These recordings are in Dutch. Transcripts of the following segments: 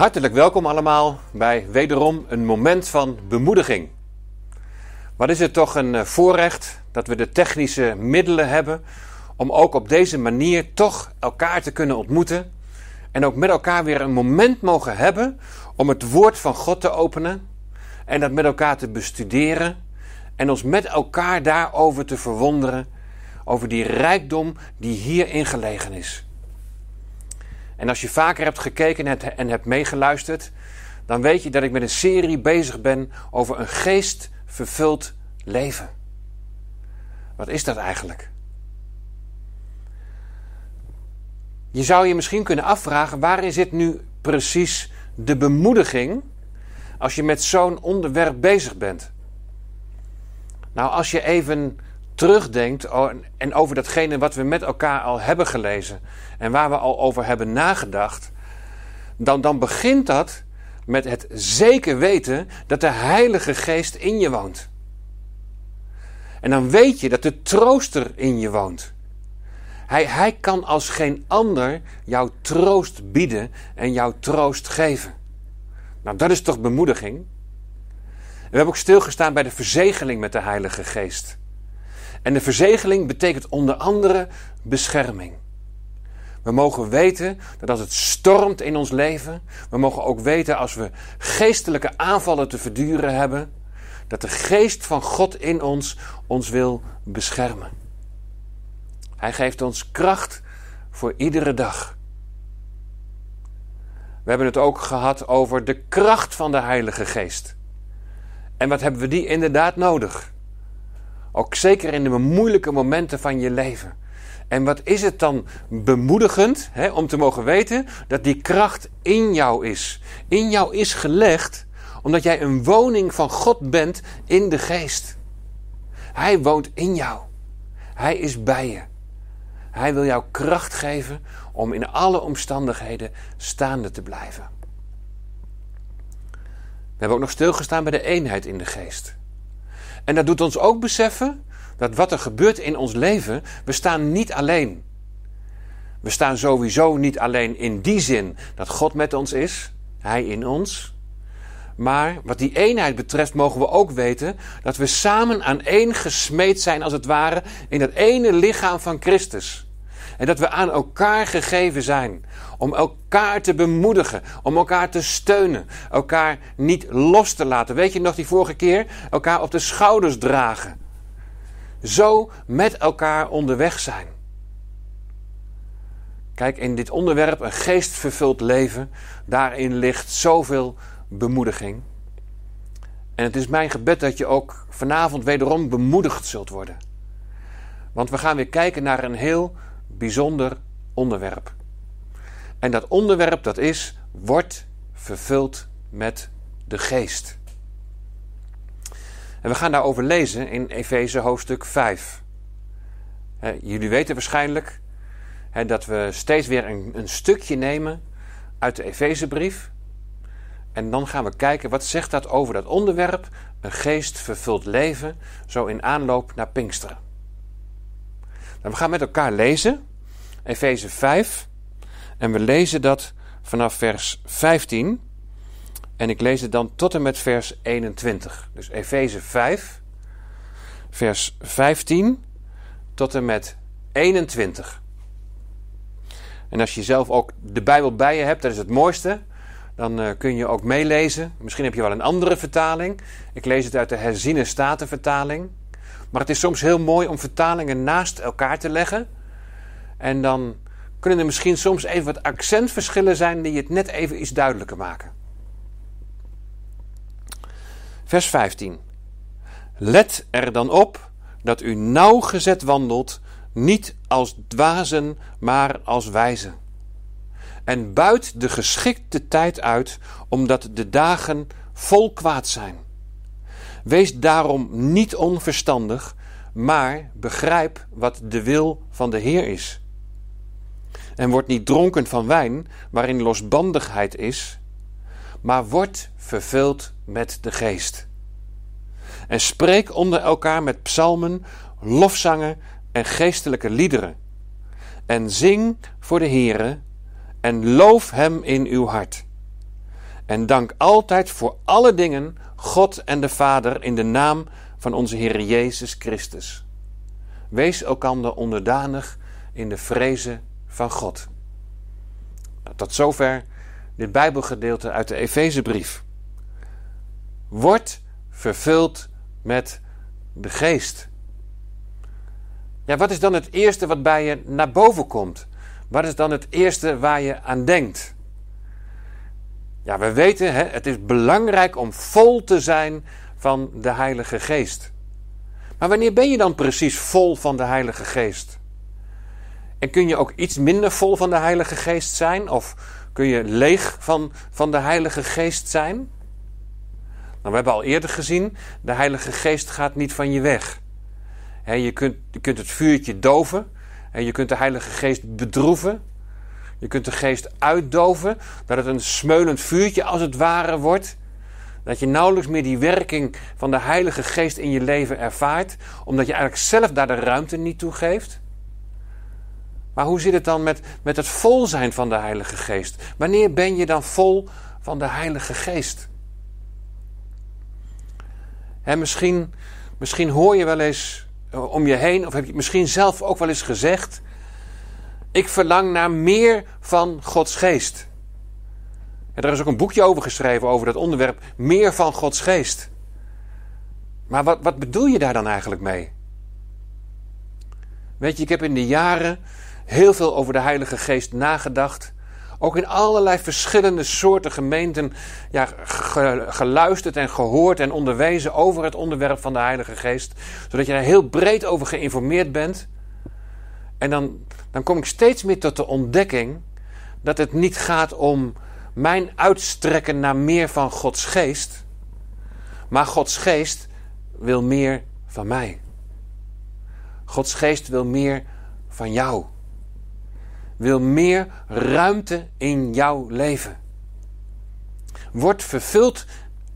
Hartelijk welkom allemaal bij wederom een moment van bemoediging. Wat is het toch een eh, voorrecht dat we de technische middelen hebben om ook op deze manier toch elkaar te kunnen ontmoeten en ook met elkaar weer een moment mogen hebben om het woord van God te openen en dat met elkaar te bestuderen en ons met elkaar daarover te verwonderen over die rijkdom die hierin gelegen is. En als je vaker hebt gekeken en hebt meegeluisterd, dan weet je dat ik met een serie bezig ben over een geestvervuld leven. Wat is dat eigenlijk? Je zou je misschien kunnen afvragen, waarin zit nu precies de bemoediging als je met zo'n onderwerp bezig bent? Nou, als je even terugdenkt en over datgene wat we met elkaar al hebben gelezen en waar we al over hebben nagedacht, dan, dan begint dat met het zeker weten dat de Heilige Geest in je woont. En dan weet je dat de trooster in je woont. Hij, hij kan als geen ander jouw troost bieden en jouw troost geven. Nou, dat is toch bemoediging? We hebben ook stilgestaan bij de verzegeling met de Heilige Geest. En de verzegeling betekent onder andere bescherming. We mogen weten dat als het stormt in ons leven, we mogen ook weten als we geestelijke aanvallen te verduren hebben, dat de geest van God in ons ons wil beschermen. Hij geeft ons kracht voor iedere dag. We hebben het ook gehad over de kracht van de Heilige Geest. En wat hebben we die inderdaad nodig? Ook zeker in de moeilijke momenten van je leven. En wat is het dan bemoedigend hè, om te mogen weten dat die kracht in jou is. In jou is gelegd omdat jij een woning van God bent in de geest. Hij woont in jou. Hij is bij je. Hij wil jou kracht geven om in alle omstandigheden staande te blijven. We hebben ook nog stilgestaan bij de eenheid in de geest. En dat doet ons ook beseffen dat wat er gebeurt in ons leven, we staan niet alleen. We staan sowieso niet alleen in die zin dat God met ons is, Hij in ons. Maar wat die eenheid betreft mogen we ook weten dat we samen aan één gesmeed zijn, als het ware, in dat ene lichaam van Christus. En dat we aan elkaar gegeven zijn. Om elkaar te bemoedigen. Om elkaar te steunen. Elkaar niet los te laten. Weet je nog die vorige keer? Elkaar op de schouders dragen. Zo met elkaar onderweg zijn. Kijk, in dit onderwerp, een geestvervuld leven, daarin ligt zoveel bemoediging. En het is mijn gebed dat je ook vanavond wederom bemoedigd zult worden. Want we gaan weer kijken naar een heel bijzonder onderwerp. En dat onderwerp dat is, wordt vervuld met de geest. En we gaan daarover lezen in Efeze hoofdstuk 5. jullie weten waarschijnlijk dat we steeds weer een, een stukje nemen uit de Efezebrief. En dan gaan we kijken wat zegt dat over dat onderwerp, een geestvervuld leven, zo in aanloop naar Pinksteren. Dan we gaan met elkaar lezen, Efeze 5, en we lezen dat vanaf vers 15. En ik lees het dan tot en met vers 21. Dus Efeze 5, vers 15 tot en met 21. En als je zelf ook de Bijbel bij je hebt, dat is het mooiste. Dan uh, kun je ook meelezen. Misschien heb je wel een andere vertaling. Ik lees het uit de herziene statenvertaling. Maar het is soms heel mooi om vertalingen naast elkaar te leggen. En dan kunnen er misschien soms even wat accentverschillen zijn die het net even iets duidelijker maken. Vers 15. Let er dan op dat u nauwgezet wandelt, niet als dwazen, maar als wijzen. En buit de geschikte tijd uit, omdat de dagen vol kwaad zijn. Wees daarom niet onverstandig, maar begrijp wat de wil van de Heer is. En word niet dronken van wijn, waarin losbandigheid is, maar word vervuld met de geest. En spreek onder elkaar met psalmen, lofzangen en geestelijke liederen. En zing voor de Heere en loof Hem in uw hart. En dank altijd voor alle dingen God en de Vader in de naam van onze Heer Jezus Christus. Wees elkander onderdanig in de vrezen van God. Nou, tot zover dit Bijbelgedeelte uit de Efezebrief. Word vervuld met de geest. Ja, wat is dan het eerste wat bij je naar boven komt? Wat is dan het eerste waar je aan denkt? Ja, we weten, hè, het is belangrijk om vol te zijn van de Heilige Geest. Maar wanneer ben je dan precies vol van de Heilige Geest? En kun je ook iets minder vol van de Heilige Geest zijn? Of kun je leeg van, van de Heilige Geest zijn? Nou, we hebben al eerder gezien, de Heilige Geest gaat niet van je weg. je, kunt, je kunt het vuurtje doven. En je kunt de Heilige Geest bedroeven. Je kunt de geest uitdoven, dat het een smeulend vuurtje als het ware wordt. Dat je nauwelijks meer die werking van de Heilige Geest in je leven ervaart, omdat je eigenlijk zelf daar de ruimte niet toe geeft. Maar hoe zit het dan met, met het vol zijn van de Heilige Geest? Wanneer ben je dan vol van de Heilige Geest? En misschien, misschien hoor je wel eens eh, om je heen, of heb je misschien zelf ook wel eens gezegd: Ik verlang naar meer van Gods Geest. Er is ook een boekje over geschreven over dat onderwerp: meer van Gods Geest. Maar wat, wat bedoel je daar dan eigenlijk mee? Weet je, ik heb in de jaren heel veel over de Heilige Geest nagedacht. Ook in allerlei verschillende soorten gemeenten ja, geluisterd en gehoord en onderwezen over het onderwerp van de Heilige Geest. Zodat je daar heel breed over geïnformeerd bent. En dan, dan kom ik steeds meer tot de ontdekking dat het niet gaat om mijn uitstrekken naar meer van Gods Geest. Maar Gods Geest wil meer van mij. Gods Geest wil meer van jou wil meer ruimte in jouw leven. Word vervuld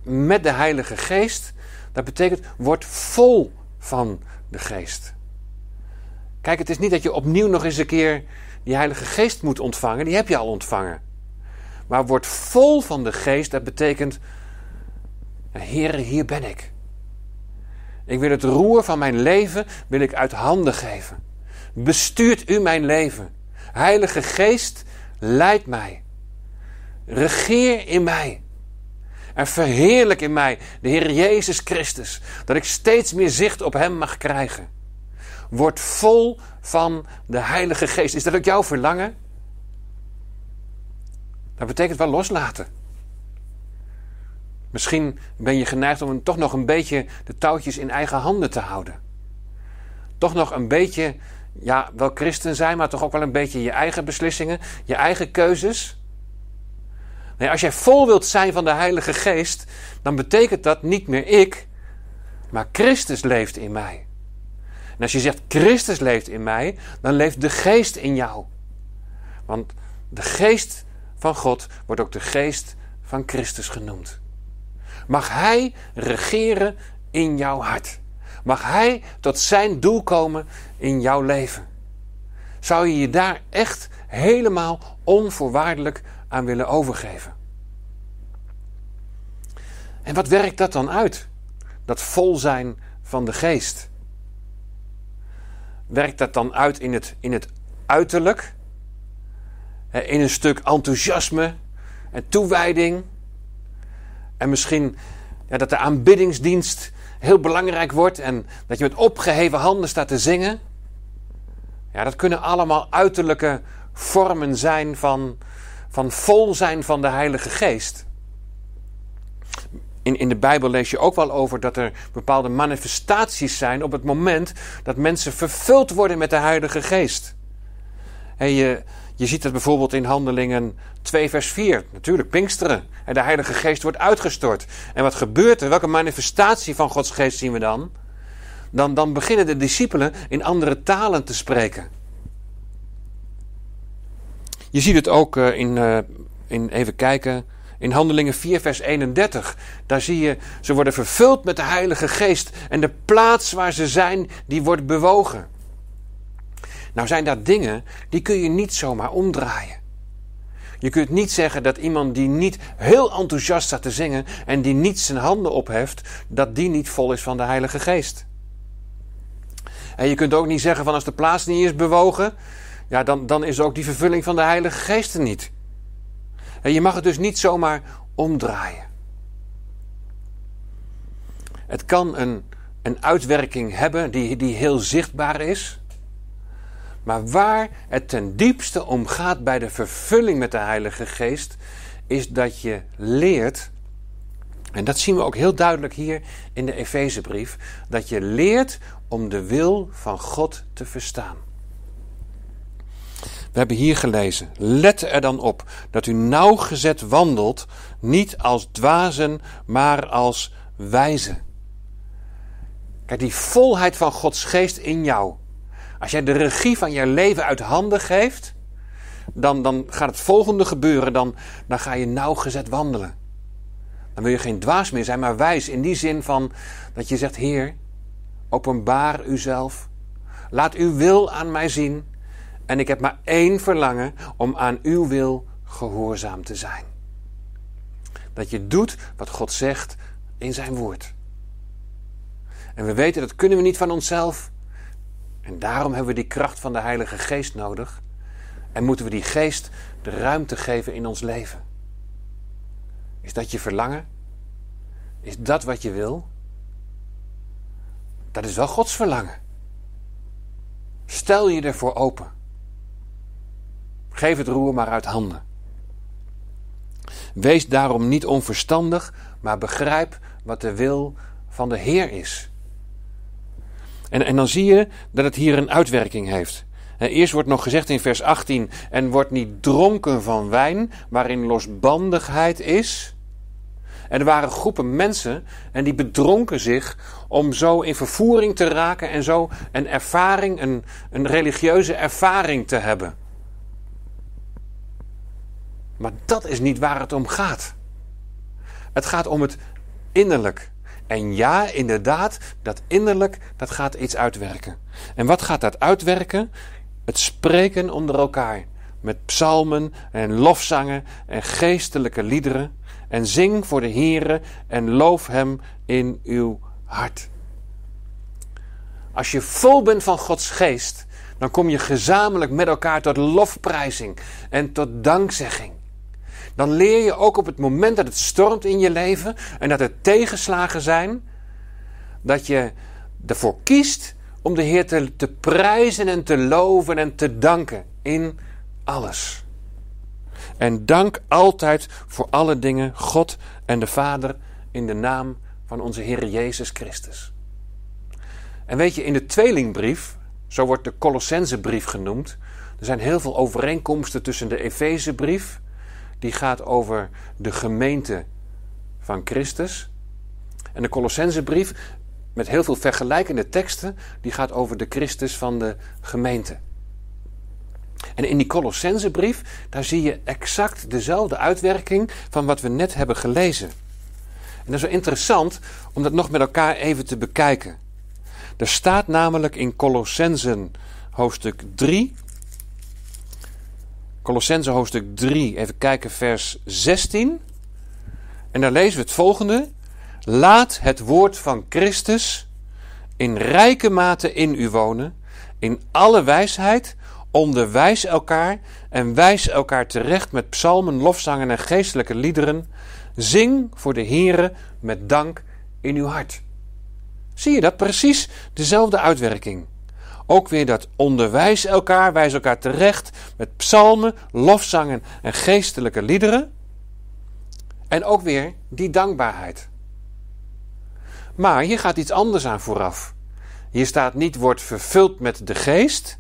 met de Heilige Geest. Dat betekent, word vol van de Geest. Kijk, het is niet dat je opnieuw nog eens een keer die Heilige Geest moet ontvangen. Die heb je al ontvangen. Maar word vol van de Geest. Dat betekent, Heere, hier ben ik. Ik wil het roer van mijn leven wil ik uit handen geven. Bestuurt u mijn leven. Heilige Geest, leid mij. Regeer in mij. En verheerlijk in mij de Heer Jezus Christus. Dat ik steeds meer zicht op Hem mag krijgen. Word vol van de Heilige Geest. Is dat ook jouw verlangen? Dat betekent wel loslaten. Misschien ben je geneigd om toch nog een beetje de touwtjes in eigen handen te houden. Toch nog een beetje ja, wel christen zijn, maar toch ook wel een beetje je eigen beslissingen, je eigen keuzes. Nee, als jij vol wilt zijn van de Heilige Geest, dan betekent dat niet meer ik, maar Christus leeft in mij. En als je zegt Christus leeft in mij, dan leeft de Geest in jou. Want de Geest van God wordt ook de Geest van Christus genoemd. Mag Hij regeren in jouw hart? Mag Hij tot zijn doel komen in jouw leven? Zou je je daar echt helemaal onvoorwaardelijk aan willen overgeven? En wat werkt dat dan uit? Dat vol zijn van de geest. Werkt dat dan uit in het, in het uiterlijk? In een stuk enthousiasme en toewijding? En misschien ja, dat de aanbiddingsdienst heel belangrijk wordt en dat je met opgeheven handen staat te zingen. Ja, dat kunnen allemaal uiterlijke vormen zijn van, van vol zijn van de Heilige Geest. In, in de Bijbel lees je ook wel over dat er bepaalde manifestaties zijn op het moment dat mensen vervuld worden met de Heilige Geest. En je, je ziet het bijvoorbeeld in Handelingen 2, vers 4. Natuurlijk, Pinksteren. En de Heilige Geest wordt uitgestort. En wat gebeurt er? Welke manifestatie van Gods Geest zien we dan? Dan, dan beginnen de discipelen in andere talen te spreken. Je ziet het ook uh, in, uh, in, even kijken, in Handelingen 4, vers 31. Daar zie je, ze worden vervuld met de Heilige Geest. En de plaats waar ze zijn, die wordt bewogen. Nou zijn dat dingen die kun je niet zomaar omdraaien. Je kunt niet zeggen dat iemand die niet heel enthousiast staat te zingen en die niet zijn handen opheft, dat die niet vol is van de Heilige Geest. En je kunt ook niet zeggen van als de plaats niet is bewogen, ja, dan, dan is ook die vervulling van de Heilige Geest er niet. En je mag het dus niet zomaar omdraaien. Het kan een, een uitwerking hebben die, die heel zichtbaar is. Maar waar het ten diepste om gaat bij de vervulling met de Heilige Geest, is dat je leert, en dat zien we ook heel duidelijk hier in de Efezebrief, dat je leert om de wil van God te verstaan. We hebben hier gelezen: Let er dan op dat u nauwgezet wandelt, niet als dwazen, maar als wijzen. Kijk, die volheid van Gods geest in jou. Als jij de regie van je leven uit handen geeft, dan, dan gaat het volgende gebeuren. Dan, dan ga je nauwgezet wandelen. Dan wil je geen dwaas meer zijn, maar wijs. In die zin van dat je zegt: Heer, openbaar uzelf. Laat uw wil aan mij zien. En ik heb maar één verlangen om aan uw wil gehoorzaam te zijn. Dat je doet wat God zegt in zijn woord. En we weten dat kunnen we niet van onszelf. En daarom hebben we die kracht van de Heilige Geest nodig. En moeten we die geest de ruimte geven in ons leven. Is dat je verlangen? Is dat wat je wil? Dat is wel Gods verlangen. Stel je ervoor open. Geef het roer maar uit handen. Wees daarom niet onverstandig, maar begrijp wat de wil van de Heer is. En, en dan zie je dat het hier een uitwerking heeft. Eerst wordt nog gezegd in vers 18: En wordt niet dronken van wijn, waarin losbandigheid is. En er waren groepen mensen en die bedronken zich om zo in vervoering te raken en zo een ervaring, een, een religieuze ervaring te hebben. Maar dat is niet waar het om gaat. Het gaat om het innerlijk. En ja, inderdaad, dat innerlijk, dat gaat iets uitwerken. En wat gaat dat uitwerken? Het spreken onder elkaar. Met psalmen en lofzangen en geestelijke liederen. En zing voor de Heere en loof Hem in uw hart. Als je vol bent van Gods geest, dan kom je gezamenlijk met elkaar tot lofprijzing en tot dankzegging dan leer je ook op het moment dat het stormt in je leven en dat er tegenslagen zijn, dat je ervoor kiest om de Heer te, prijzen en te loven en te danken in alles. En dank altijd voor alle dingen God en de Vader in de naam van onze Heer Jezus Christus. En weet je, in de tweelingbrief, zo wordt de Colossensebrief genoemd, er zijn heel veel overeenkomsten tussen de Efezebrief die gaat over de gemeente van Christus. En de Colossensebrief, met heel veel vergelijkende teksten, die gaat over de Christus van de gemeente. En in die Colossensebrief, daar zie je exact dezelfde uitwerking van wat we net hebben gelezen. En dat is wel interessant om dat nog met elkaar even te bekijken. Er staat namelijk in Colossensen hoofdstuk 3, Colossense hoofdstuk 3, even kijken, vers 16. En daar lezen we het volgende. Laat het woord van Christus in rijke mate in u wonen, in alle wijsheid, onderwijs elkaar en wijs elkaar terecht met psalmen, lofzangen en geestelijke liederen. Zing voor de Here met dank in uw hart. Zie je dat? Precies dezelfde uitwerking. Ook weer dat onderwijs elkaar, wijs elkaar terecht met psalmen, lofzangen en geestelijke liederen. En ook weer die dankbaarheid. Maar hier gaat iets anders aan vooraf. Hier staat niet wordt vervuld met de geest,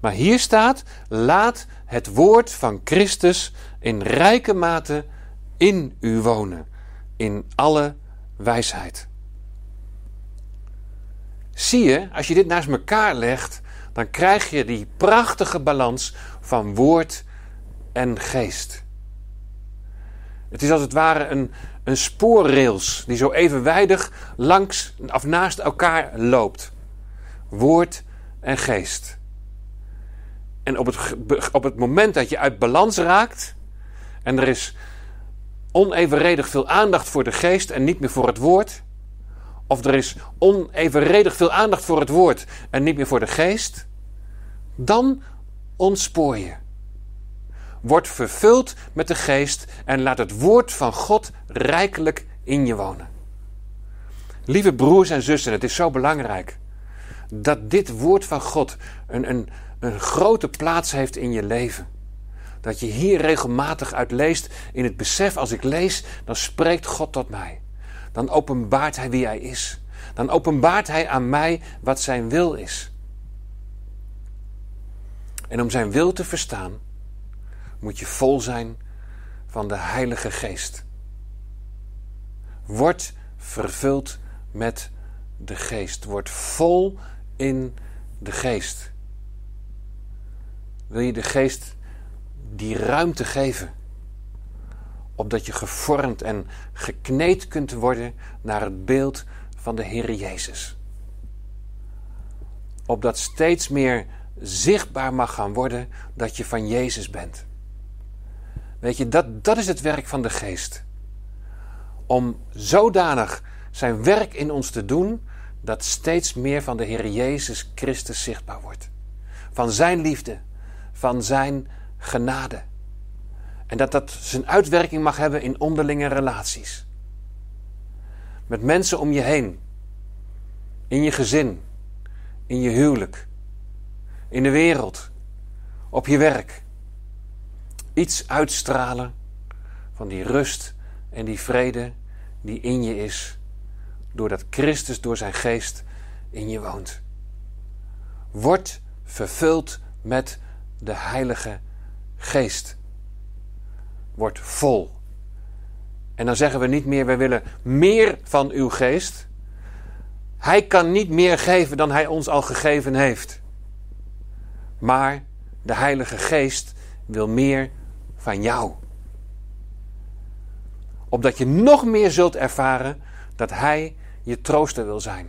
maar hier staat laat het woord van Christus in rijke mate in u wonen, in alle wijsheid. Zie je, als je dit naast elkaar legt, dan krijg je die prachtige balans van woord en geest. Het is als het ware een, een spoorrails die zo evenwijdig langs of naast elkaar loopt. Woord en geest. En op het, op het moment dat je uit balans raakt, en er is onevenredig veel aandacht voor de geest en niet meer voor het woord, of er is onevenredig veel aandacht voor het woord en niet meer voor de geest, dan ontspoor je. Word vervuld met de geest en laat het woord van God rijkelijk in je wonen. Lieve broers en zussen, het is zo belangrijk dat dit woord van God een, een, een grote plaats heeft in je leven. Dat je hier regelmatig uit leest in het besef, als ik lees, dan spreekt God tot mij. Dan openbaart Hij wie Hij is. Dan openbaart Hij aan mij wat Zijn wil is. En om Zijn wil te verstaan, moet je vol zijn van de Heilige Geest. Word vervuld met de Geest. Word vol in de Geest. Wil je de Geest die ruimte geven? Opdat je gevormd en gekneed kunt worden naar het beeld van de Heer Jezus. Opdat steeds meer zichtbaar mag gaan worden dat je van Jezus bent. Weet je, dat, dat is het werk van de geest. Om zodanig zijn werk in ons te doen dat steeds meer van de Heer Jezus Christus zichtbaar wordt. Van Zijn liefde, van Zijn genade. En dat dat zijn uitwerking mag hebben in onderlinge relaties. Met mensen om je heen. In je gezin. In je huwelijk. In de wereld. Op je werk iets uitstralen van die rust en die vrede die in je is, doordat Christus door zijn geest in je woont. Word vervuld met de Heilige Geest. Word vol. En dan zeggen we niet meer, wij willen meer van uw geest. Hij kan niet meer geven dan hij ons al gegeven heeft. Maar de Heilige Geest wil meer van jou. Opdat je nog meer zult ervaren dat Hij je trooster wil zijn.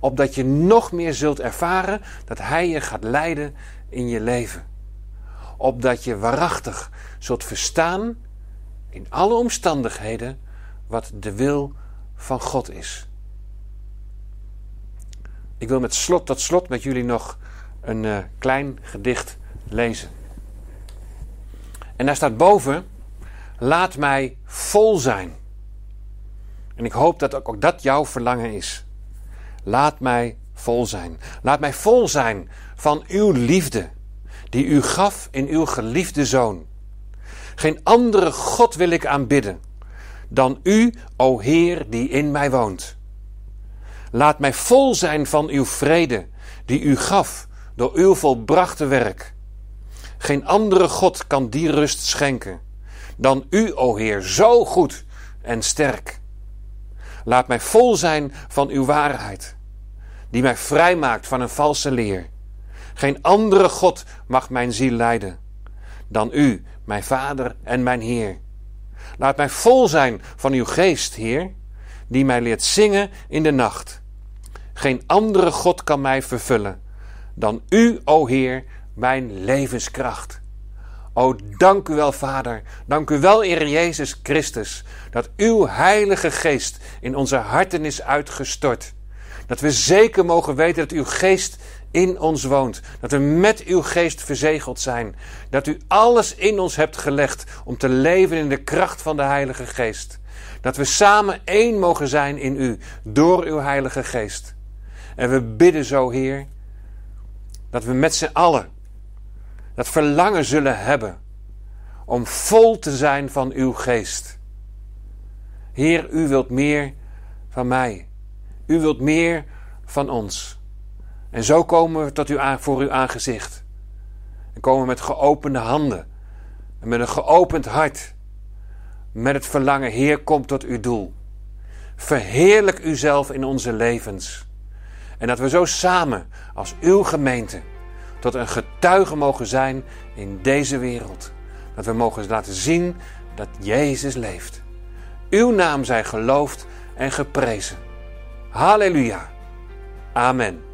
Opdat je nog meer zult ervaren dat Hij je gaat leiden in je leven. Opdat je waarachtig zult verstaan in alle omstandigheden wat de wil van God is. Ik wil met slot tot slot met jullie nog een uh, klein gedicht lezen. En daar staat boven: Laat mij vol zijn. En ik hoop dat ook dat jouw verlangen is. Laat mij vol zijn. Laat mij vol zijn van uw liefde, die u gaf in uw geliefde zoon. Geen andere God wil ik aanbidden dan u, o Heer, die in mij woont. Laat mij vol zijn van uw vrede, die u gaf door uw volbrachte werk. Geen andere God kan die rust schenken dan u, o Heer, zo goed en sterk. Laat mij vol zijn van uw waarheid, die mij vrijmaakt van een valse leer. Geen andere God mag mijn ziel leiden dan u, mijn Vader en mijn Heer. Laat mij vol zijn van uw geest, Heer, die mij leert zingen in de nacht. Geen andere God kan mij vervullen dan u, o Heer, mijn levenskracht. O, dank u wel, Vader. Dank u wel, Heer Jezus Christus, dat uw Heilige Geest in onze harten is uitgestort. Dat we zeker mogen weten dat uw Geest in ons woont. Dat we met uw Geest verzegeld zijn. Dat u alles in ons hebt gelegd om te leven in de kracht van de Heilige Geest. Dat we samen één mogen zijn in u door uw Heilige Geest. En we bidden zo, Heer, dat we met z'n allen dat verlangen zullen hebben om vol te zijn van uw geest. Heer, u wilt meer van mij. U wilt meer van ons. En zo komen we tot u voor uw aangezicht. En komen met geopende handen. En met een geopend hart. Met het verlangen, Heer, kom tot uw doel. Verheerlijk uzelf in onze levens. En dat we zo samen als uw gemeente tot een getuige mogen zijn in deze wereld. Dat we mogen laten zien dat Jezus leeft. Uw naam zij geloofd en geprezen. Halleluja. Amen.